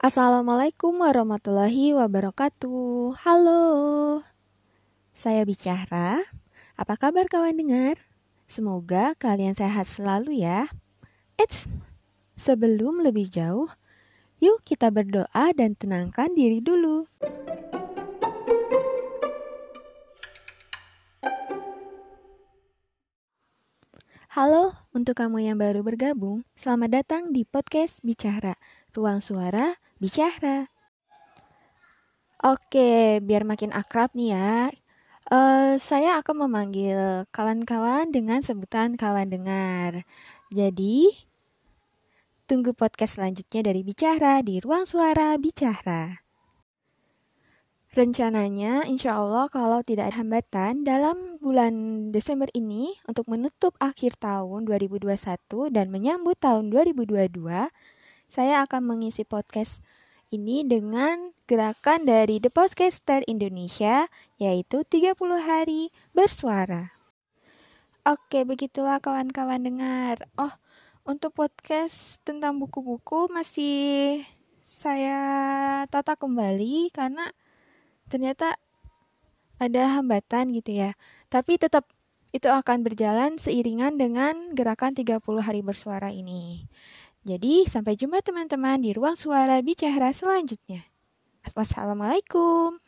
Assalamualaikum warahmatullahi wabarakatuh. Halo, saya bicara. Apa kabar kawan dengar? Semoga kalian sehat selalu ya. Eits, sebelum lebih jauh, yuk kita berdoa dan tenangkan diri dulu. Halo, untuk kamu yang baru bergabung, selamat datang di podcast Bicara, ruang suara Bicara. Oke, biar makin akrab nih ya, uh, saya akan memanggil kawan-kawan dengan sebutan kawan dengar. Jadi, tunggu podcast selanjutnya dari Bicara di ruang suara Bicara. Rencananya, insya Allah kalau tidak ada hambatan, dalam bulan Desember ini untuk menutup akhir tahun 2021 dan menyambut tahun 2022, saya akan mengisi podcast ini dengan gerakan dari The Podcaster Indonesia, yaitu 30 hari bersuara. Oke, begitulah kawan-kawan dengar. Oh, untuk podcast tentang buku-buku masih saya tata kembali karena ternyata ada hambatan gitu ya. Tapi tetap itu akan berjalan seiringan dengan gerakan 30 hari bersuara ini. Jadi, sampai jumpa teman-teman di ruang suara bicara selanjutnya. Wassalamualaikum.